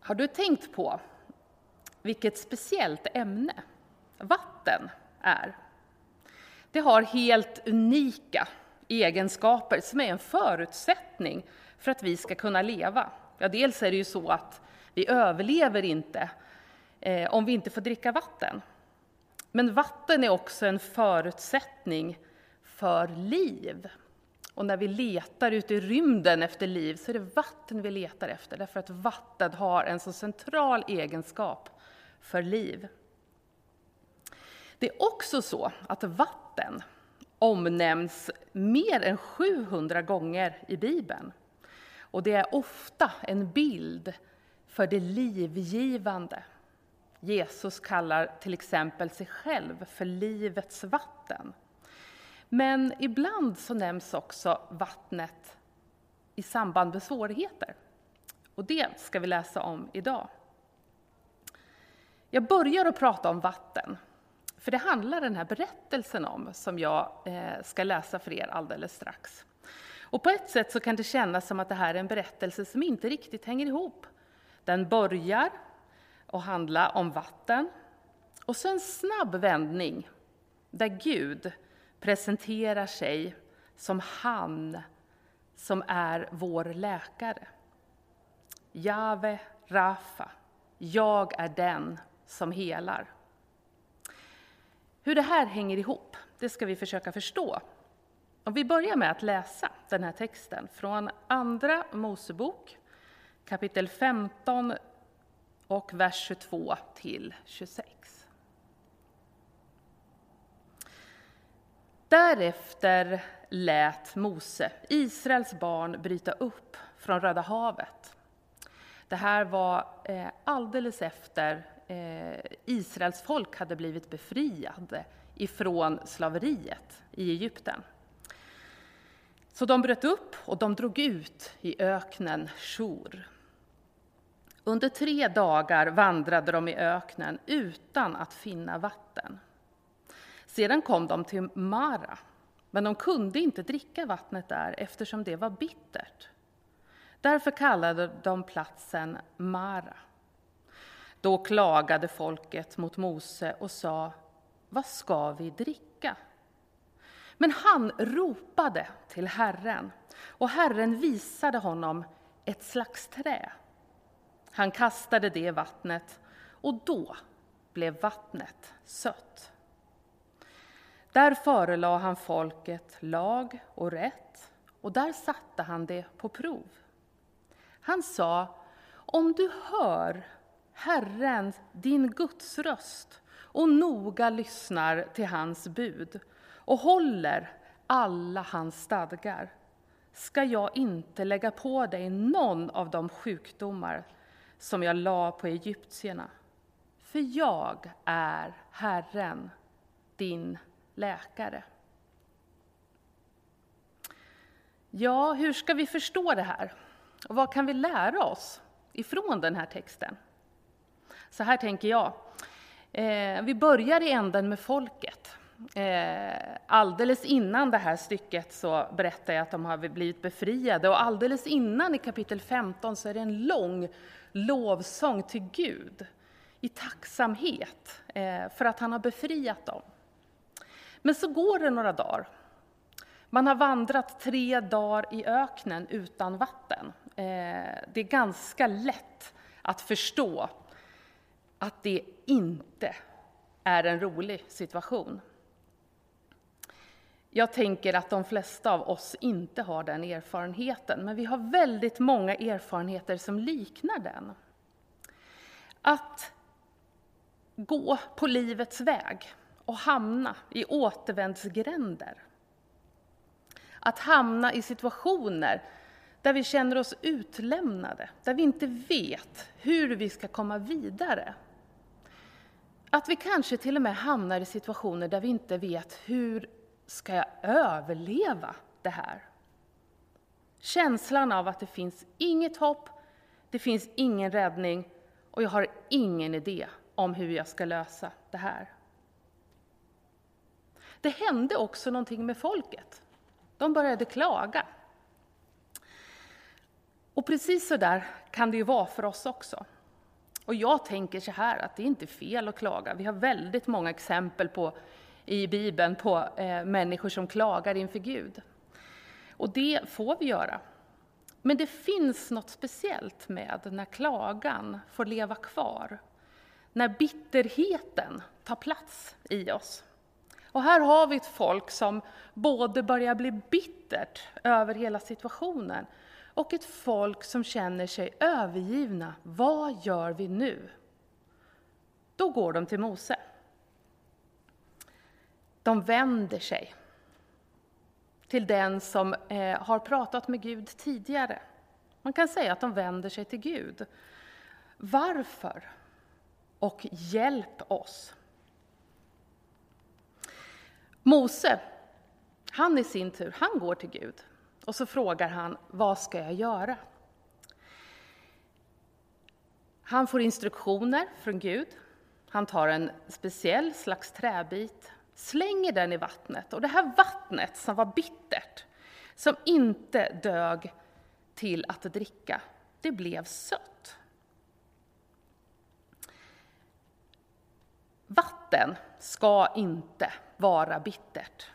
Har du tänkt på vilket speciellt ämne vatten är? Det har helt unika egenskaper som är en förutsättning för att vi ska kunna leva. Ja, dels är det ju så att vi överlever inte eh, om vi inte får dricka vatten. Men vatten är också en förutsättning för liv. Och när vi letar ute i rymden efter liv så är det vatten vi letar efter, därför att vatten har en så central egenskap för liv. Det är också så att vatten omnämns mer än 700 gånger i Bibeln. Och det är ofta en bild för det livgivande. Jesus kallar till exempel sig själv för livets vatten. Men ibland så nämns också vattnet i samband med svårigheter. Och det ska vi läsa om idag. Jag börjar att prata om vatten, för det handlar den här berättelsen om, som jag eh, ska läsa för er alldeles strax. Och på ett sätt så kan det kännas som att det här är en berättelse som inte riktigt hänger ihop. Den börjar att handla om vatten, och så en snabb vändning där Gud presenterar sig som han som är vår läkare. Jave Rafa, jag är den som helar. Hur det här hänger ihop, det ska vi försöka förstå. Om vi börjar med att läsa den här texten från Andra Mosebok, kapitel 15 och vers 22 till 26. Därefter lät Mose Israels barn bryta upp från Röda havet. Det här var eh, alldeles efter eh, Israels folk hade blivit befriade ifrån slaveriet i Egypten. Så de bröt upp och de drog ut i öknen Shur. Under tre dagar vandrade de i öknen utan att finna vatten. Sedan kom de till Mara, men de kunde inte dricka vattnet där eftersom det var bittert. Därför kallade de platsen Mara. Då klagade folket mot Mose och sa, vad ska vi dricka? Men han ropade till Herren, och Herren visade honom ett slags trä. Han kastade det i vattnet, och då blev vattnet sött. Där förelade han folket lag och rätt, och där satte han det på prov. Han sa, om du hör Herren, din Guds röst, och noga lyssnar till hans bud och håller alla hans stadgar, ska jag inte lägga på dig någon av de sjukdomar som jag la på egyptierna. För jag är Herren, din läkare. Ja, hur ska vi förstå det här? Och vad kan vi lära oss ifrån den här texten? Så här tänker jag. Eh, vi börjar i änden med folket. Eh, alldeles innan det här stycket så berättar jag att de har blivit befriade och alldeles innan i kapitel 15 så är det en lång lovsång till Gud i tacksamhet eh, för att han har befriat dem. Men så går det några dagar. Man har vandrat tre dagar i öknen utan vatten. Eh, det är ganska lätt att förstå att det inte är en rolig situation. Jag tänker att de flesta av oss inte har den erfarenheten, men vi har väldigt många erfarenheter som liknar den. Att gå på livets väg och hamna i återvändsgränder. Att hamna i situationer där vi känner oss utlämnade, där vi inte vet hur vi ska komma vidare. Att vi kanske till och med hamnar i situationer där vi inte vet hur ska jag överleva det här? Känslan av att det finns inget hopp, det finns ingen räddning och jag har ingen idé om hur jag ska lösa det här. Det hände också någonting med folket. De började klaga. Och precis så där kan det ju vara för oss också. Och jag tänker så här att det är inte fel att klaga. Vi har väldigt många exempel på, i Bibeln på eh, människor som klagar inför Gud. Och det får vi göra. Men det finns något speciellt med när klagan får leva kvar. När bitterheten tar plats i oss. Och här har vi ett folk som både börjar bli bittert över hela situationen och ett folk som känner sig övergivna. Vad gör vi nu? Då går de till Mose. De vänder sig till den som eh, har pratat med Gud tidigare. Man kan säga att de vänder sig till Gud. Varför? Och hjälp oss. Mose, han i sin tur, han går till Gud och så frågar han, vad ska jag göra? Han får instruktioner från Gud. Han tar en speciell slags träbit, slänger den i vattnet. Och det här vattnet som var bittert, som inte dög till att dricka, det blev sött. Vatten ska inte vara bittert.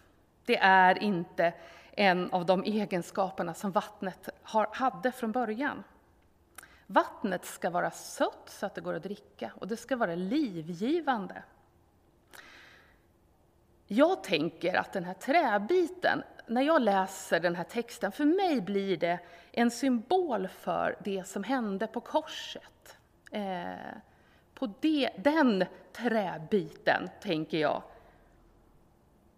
Det är inte en av de egenskaperna som vattnet hade från början. Vattnet ska vara sött så att det går att dricka och det ska vara livgivande. Jag tänker att den här träbiten, när jag läser den här texten, för mig blir det en symbol för det som hände på korset. Eh, på det, den träbiten, tänker jag.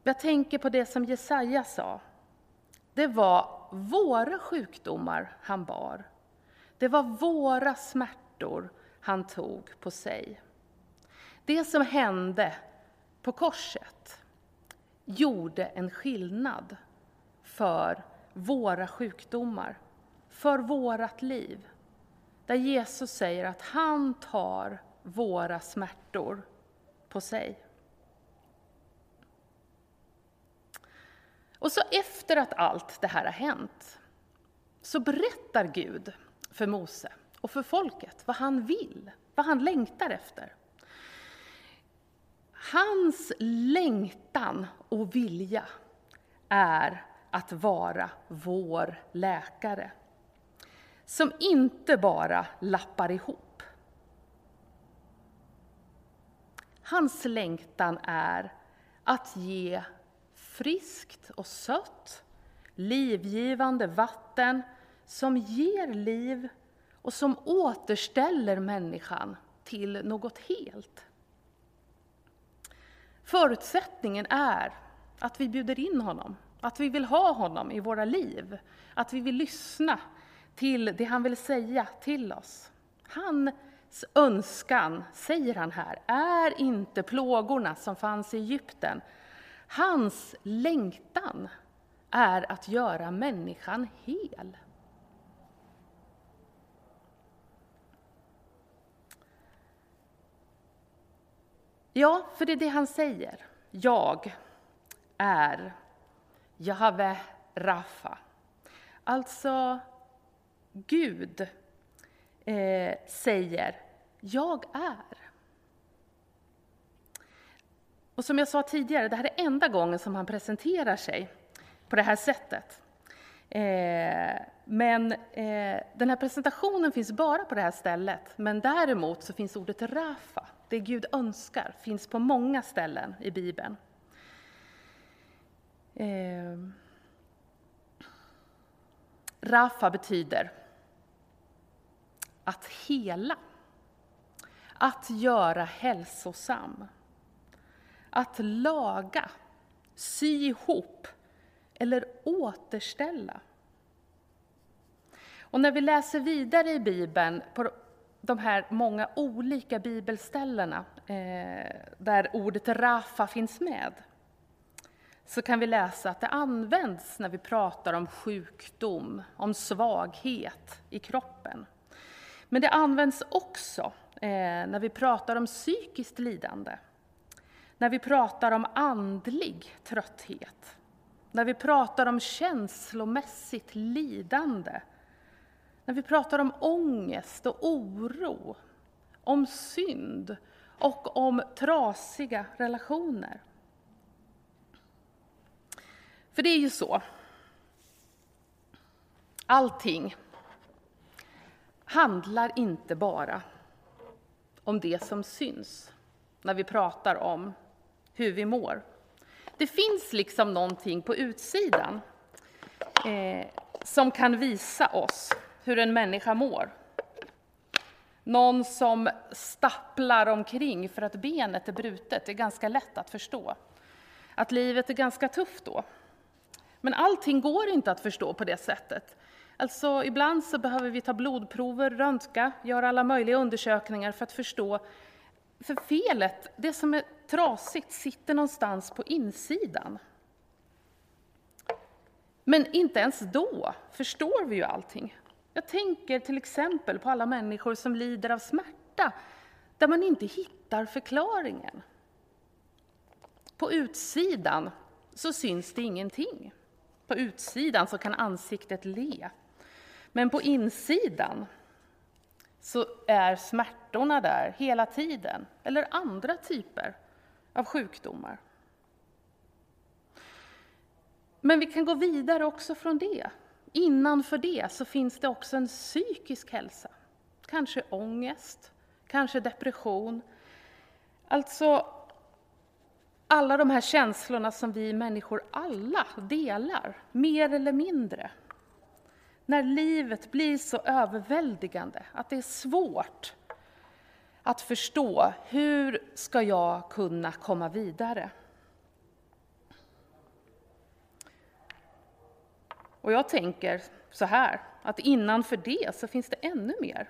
Jag tänker på det som Jesaja sa. Det var våra sjukdomar han bar. Det var våra smärtor han tog på sig. Det som hände på korset gjorde en skillnad för våra sjukdomar, för vårat liv. Där Jesus säger att han tar våra smärtor på sig. Och så efter att allt det här har hänt, så berättar Gud för Mose och för folket vad han vill, vad han längtar efter. Hans längtan och vilja är att vara vår läkare. Som inte bara lappar ihop. Hans längtan är att ge friskt och sött, livgivande vatten som ger liv och som återställer människan till något helt. Förutsättningen är att vi bjuder in honom, att vi vill ha honom i våra liv, att vi vill lyssna till det han vill säga till oss. Han önskan, säger han här, är inte plågorna som fanns i Egypten, Hans längtan är att göra människan hel. Ja, för det är det han säger. Jag är Jahve Rafa. Alltså, Gud eh, säger, jag är. Och som jag sa tidigare, det här är enda gången som han presenterar sig på det här sättet. Eh, men eh, den här presentationen finns bara på det här stället, men däremot så finns ordet Rafa, det Gud önskar, finns på många ställen i Bibeln. Eh, Rafa betyder att hela, att göra hälsosam att laga, sy ihop eller återställa. Och när vi läser vidare i Bibeln, på de här många olika bibelställena eh, där ordet Rafa finns med, så kan vi läsa att det används när vi pratar om sjukdom, om svaghet i kroppen. Men det används också Eh, när vi pratar om psykiskt lidande när vi pratar om andlig trötthet, när vi pratar om känslomässigt lidande, när vi pratar om ångest och oro, om synd och om trasiga relationer. För det är ju så, allting handlar inte bara om det som syns när vi pratar om hur vi mår. Det finns liksom någonting på utsidan eh, som kan visa oss hur en människa mår. Någon som stapplar omkring för att benet är brutet är ganska lätt att förstå. Att livet är ganska tufft då. Men allting går inte att förstå på det sättet. Alltså, ibland så behöver vi ta blodprover, röntga, göra alla möjliga undersökningar för att förstå. För felet, det som är trasigt, sitter någonstans på insidan. Men inte ens då förstår vi ju allting. Jag tänker till exempel på alla människor som lider av smärta, där man inte hittar förklaringen. På utsidan så syns det ingenting. På utsidan så kan ansiktet le. Men på insidan så är smärtorna där hela tiden, eller andra typer av sjukdomar. Men vi kan gå vidare också från det. Innanför det så finns det också en psykisk hälsa. Kanske ångest, kanske depression. Alltså alla de här känslorna som vi människor alla delar, mer eller mindre. När livet blir så överväldigande att det är svårt att förstå hur ska jag kunna komma vidare. Och jag tänker så här, att innanför det så finns det ännu mer.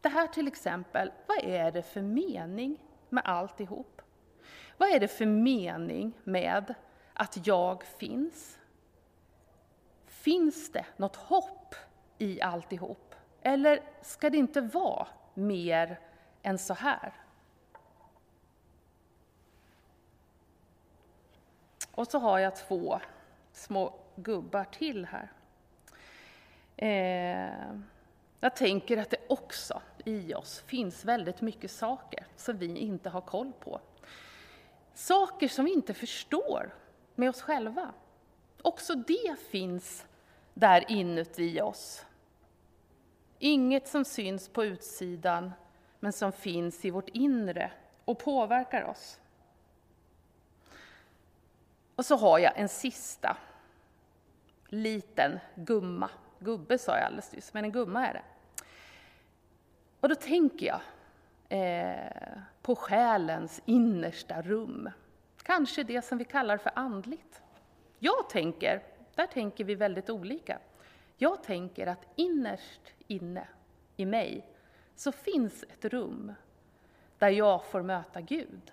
Det här till exempel, vad är det för mening med alltihop? Vad är det för mening med att jag finns? Finns det något hopp i alltihop? Eller ska det inte vara mer än så här? Och så har jag två små gubbar till här. Eh, jag tänker att det också i oss finns väldigt mycket saker som vi inte har koll på. Saker som vi inte förstår med oss själva. Också det finns där inuti oss. Inget som syns på utsidan, men som finns i vårt inre och påverkar oss. Och så har jag en sista liten gumma. Gubbe sa jag alldeles nyss, men en gumma är det. Och då tänker jag eh, på själens innersta rum. Kanske det som vi kallar för andligt. Jag tänker, där tänker vi väldigt olika. Jag tänker att innerst inne i mig så finns ett rum där jag får möta Gud.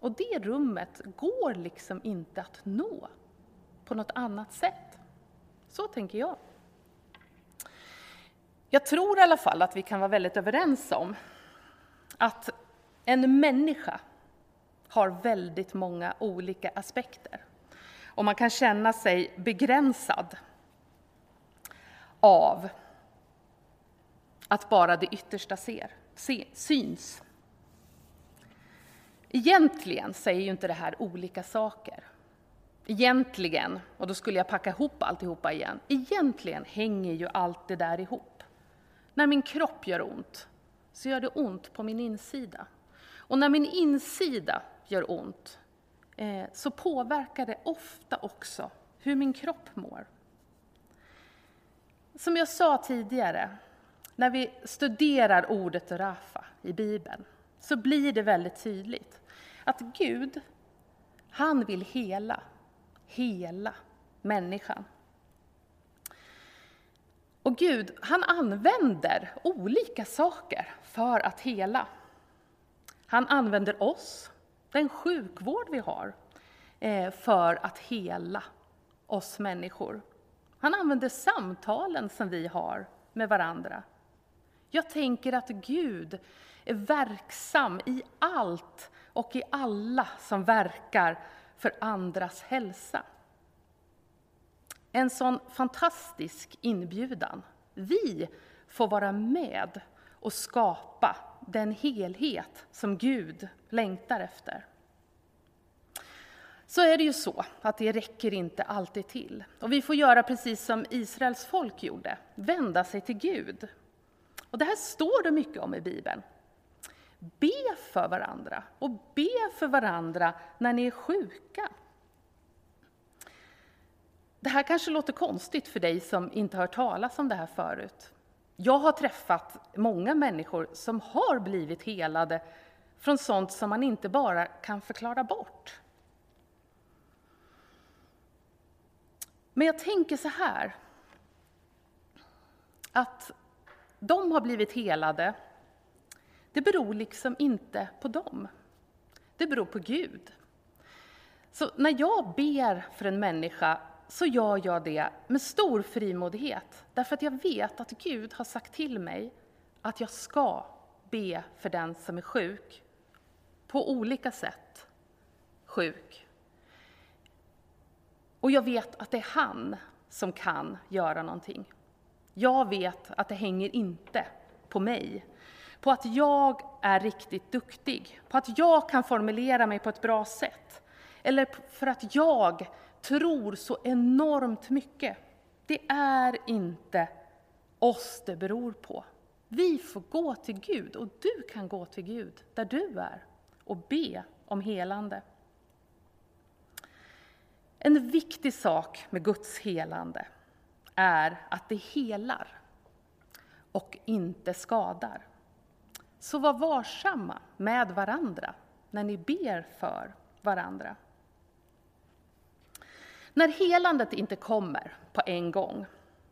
Och det rummet går liksom inte att nå på något annat sätt. Så tänker jag. Jag tror i alla fall att vi kan vara väldigt överens om att en människa har väldigt många olika aspekter. Och man kan känna sig begränsad av att bara det yttersta ser, se, syns. Egentligen säger ju inte det här olika saker. Egentligen, och då skulle jag packa ihop alltihopa igen, egentligen hänger ju allt det där ihop. När min kropp gör ont, så gör det ont på min insida. Och när min insida gör ont, Eh, så påverkar det ofta också hur min kropp mår. Som jag sa tidigare, när vi studerar ordet Rafa i Bibeln, så blir det väldigt tydligt att Gud, han vill hela, hela människan. Och Gud, han använder olika saker för att hela. Han använder oss, den sjukvård vi har, eh, för att hela oss människor. Han använder samtalen som vi har med varandra. Jag tänker att Gud är verksam i allt och i alla som verkar för andras hälsa. En sån fantastisk inbjudan. Vi får vara med och skapa den helhet som Gud längtar efter. Så är det ju så att det räcker inte alltid till. Och vi får göra precis som Israels folk gjorde, vända sig till Gud. Och det här står det mycket om i Bibeln. Be för varandra och be för varandra när ni är sjuka. Det här kanske låter konstigt för dig som inte hört talas om det här förut. Jag har träffat många människor som har blivit helade från sånt som man inte bara kan förklara bort. Men jag tänker så här, att de har blivit helade, det beror liksom inte på dem. Det beror på Gud. Så när jag ber för en människa så gör jag det med stor frimodighet, därför att jag vet att Gud har sagt till mig att jag ska be för den som är sjuk, på olika sätt sjuk. Och jag vet att det är han som kan göra någonting. Jag vet att det hänger inte på mig, på att jag är riktigt duktig, på att jag kan formulera mig på ett bra sätt, eller för att jag tror så enormt mycket. Det är inte oss det beror på. Vi får gå till Gud och du kan gå till Gud där du är och be om helande. En viktig sak med Guds helande är att det helar och inte skadar. Så var varsamma med varandra när ni ber för varandra. När helandet inte kommer på en gång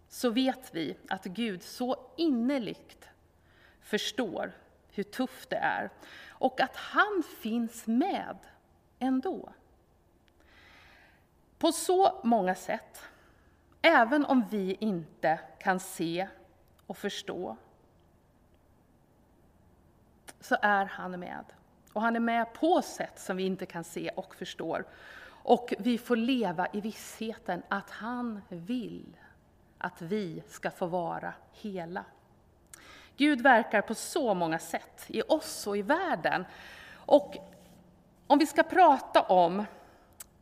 så vet vi att Gud så innerligt förstår hur tufft det är och att han finns med ändå. På så många sätt, även om vi inte kan se och förstå, så är han med. Och han är med på sätt som vi inte kan se och förstår. Och vi får leva i vissheten att han vill att vi ska få vara hela. Gud verkar på så många sätt, i oss och i världen. Och om vi ska prata om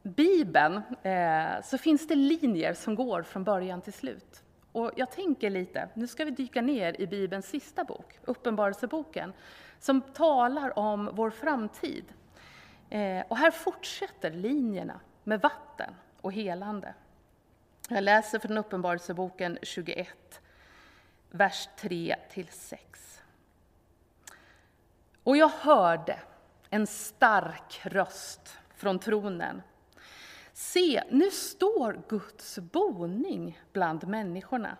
Bibeln eh, så finns det linjer som går från början till slut. Och jag tänker lite, nu ska vi dyka ner i Bibelns sista bok, Uppenbarelseboken, som talar om vår framtid. Eh, och här fortsätter linjerna med vatten och helande. Jag läser från Uppenbarelseboken 21, vers 3 6. Och jag hörde en stark röst från tronen. Se, nu står Guds boning bland människorna.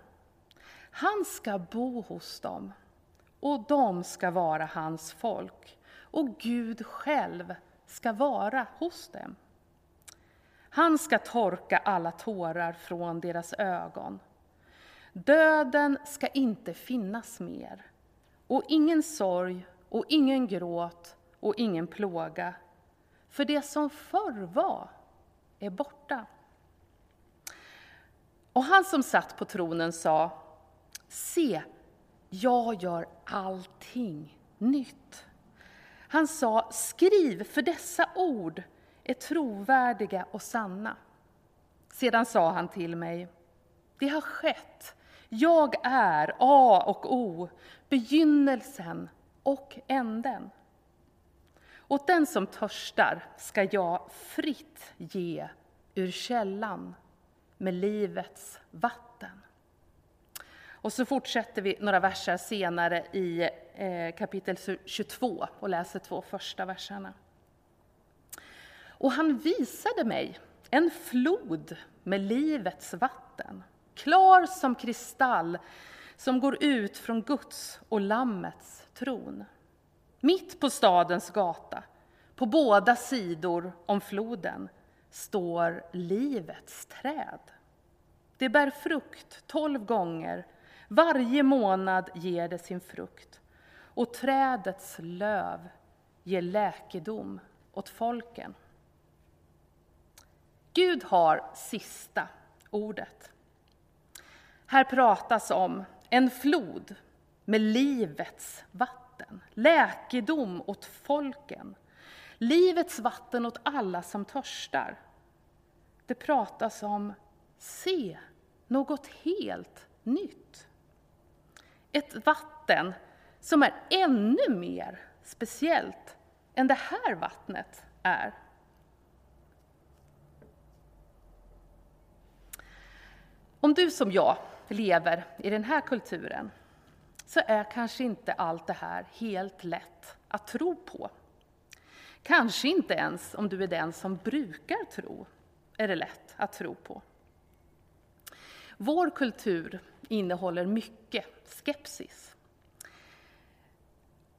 Han ska bo hos dem, och de ska vara hans folk, och Gud själv ska vara hos dem. Han ska torka alla tårar från deras ögon. Döden ska inte finnas mer, och ingen sorg och ingen gråt och ingen plåga, för det som förr var är borta. Och han som satt på tronen sa, se, jag gör allting nytt. Han sa, skriv, för dessa ord är trovärdiga och sanna. Sedan sa han till mig, det har skett. Jag är A och O, begynnelsen och änden. Åt den som törstar ska jag fritt ge ur källan med livets vatten. Och så fortsätter vi några verser senare i eh, kapitel 22 och läser två första verserna. Och han visade mig en flod med livets vatten, klar som kristall, som går ut från Guds och Lammets tron. Mitt på stadens gata, på båda sidor om floden, står livets träd. Det bär frukt tolv gånger, varje månad ger det sin frukt och trädets löv ger läkedom åt folken. Gud har sista ordet. Här pratas om en flod med livets vatten, läkedom åt folken, livets vatten åt alla som törstar. Det pratas om se, något helt nytt. Ett vatten som är ännu mer speciellt än det här vattnet är. Om du som jag lever i den här kulturen så är kanske inte allt det här helt lätt att tro på. Kanske inte ens om du är den som brukar tro är det lätt att tro på. Vår kultur innehåller mycket skepsis.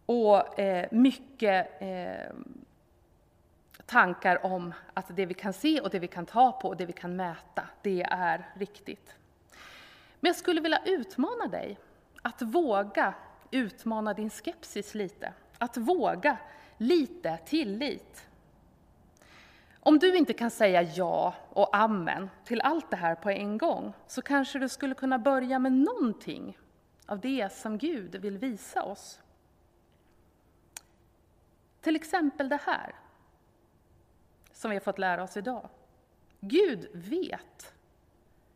Och eh, mycket eh, tankar om att det vi kan se och det vi kan ta på och det vi kan mäta, det är riktigt. Men jag skulle vilja utmana dig att våga utmana din skepsis lite. Att våga lite tillit. Om du inte kan säga ja och amen till allt det här på en gång så kanske du skulle kunna börja med någonting av det som Gud vill visa oss. Till exempel det här som vi har fått lära oss idag. Gud vet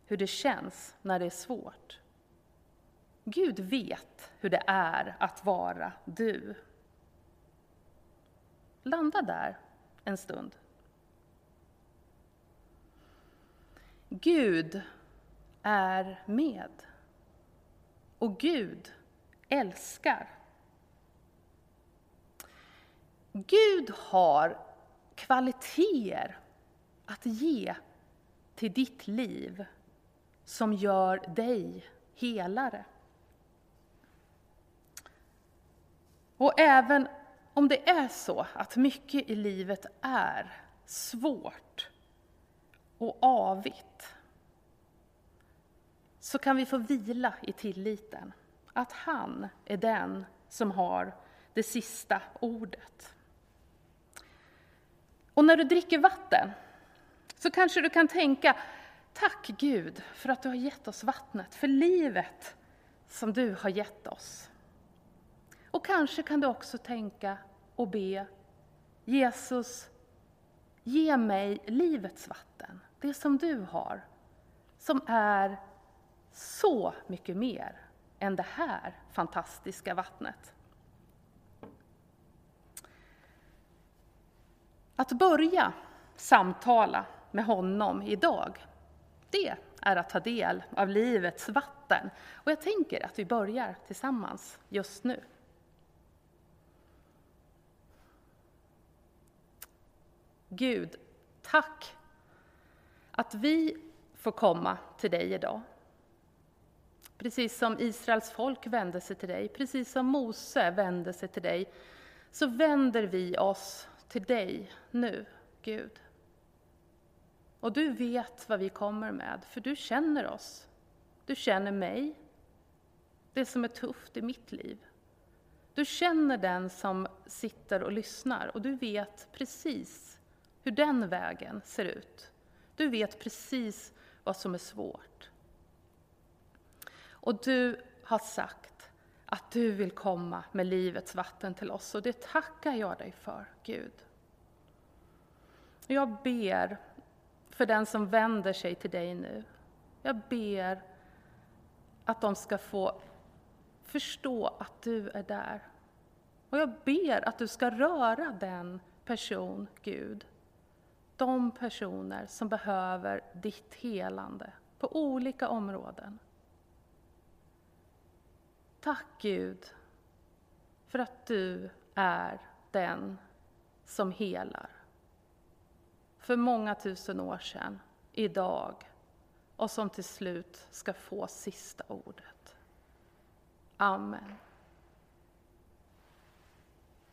hur det känns när det är svårt. Gud vet hur det är att vara du. Landa där en stund. Gud är med. Och Gud älskar. Gud har kvaliteter att ge till ditt liv som gör dig helare. Och även om det är så att mycket i livet är svårt och avigt, så kan vi få vila i tilliten att han är den som har det sista ordet. Och när du dricker vatten så kanske du kan tänka, tack Gud för att du har gett oss vattnet, för livet som du har gett oss. Och kanske kan du också tänka och be, Jesus, ge mig livets vatten, det som du har, som är så mycket mer än det här fantastiska vattnet. Att börja samtala med honom idag, det är att ta del av livets vatten. Och jag tänker att vi börjar tillsammans just nu. Gud, tack att vi får komma till dig idag. Precis som Israels folk vände sig till dig, precis som Mose vände sig till dig, så vänder vi oss till dig nu, Gud. Och du vet vad vi kommer med, för du känner oss. Du känner mig, det som är tufft i mitt liv. Du känner den som sitter och lyssnar och du vet precis hur den vägen ser ut. Du vet precis vad som är svårt. Och du har sagt att du vill komma med livets vatten till oss och det tackar jag dig för, Gud. Jag ber för den som vänder sig till dig nu. Jag ber att de ska få förstå att du är där. Och jag ber att du ska röra den person, Gud, de personer som behöver ditt helande på olika områden. Tack Gud för att du är den som helar. För många tusen år sedan, idag, och som till slut ska få sista ordet. Amen.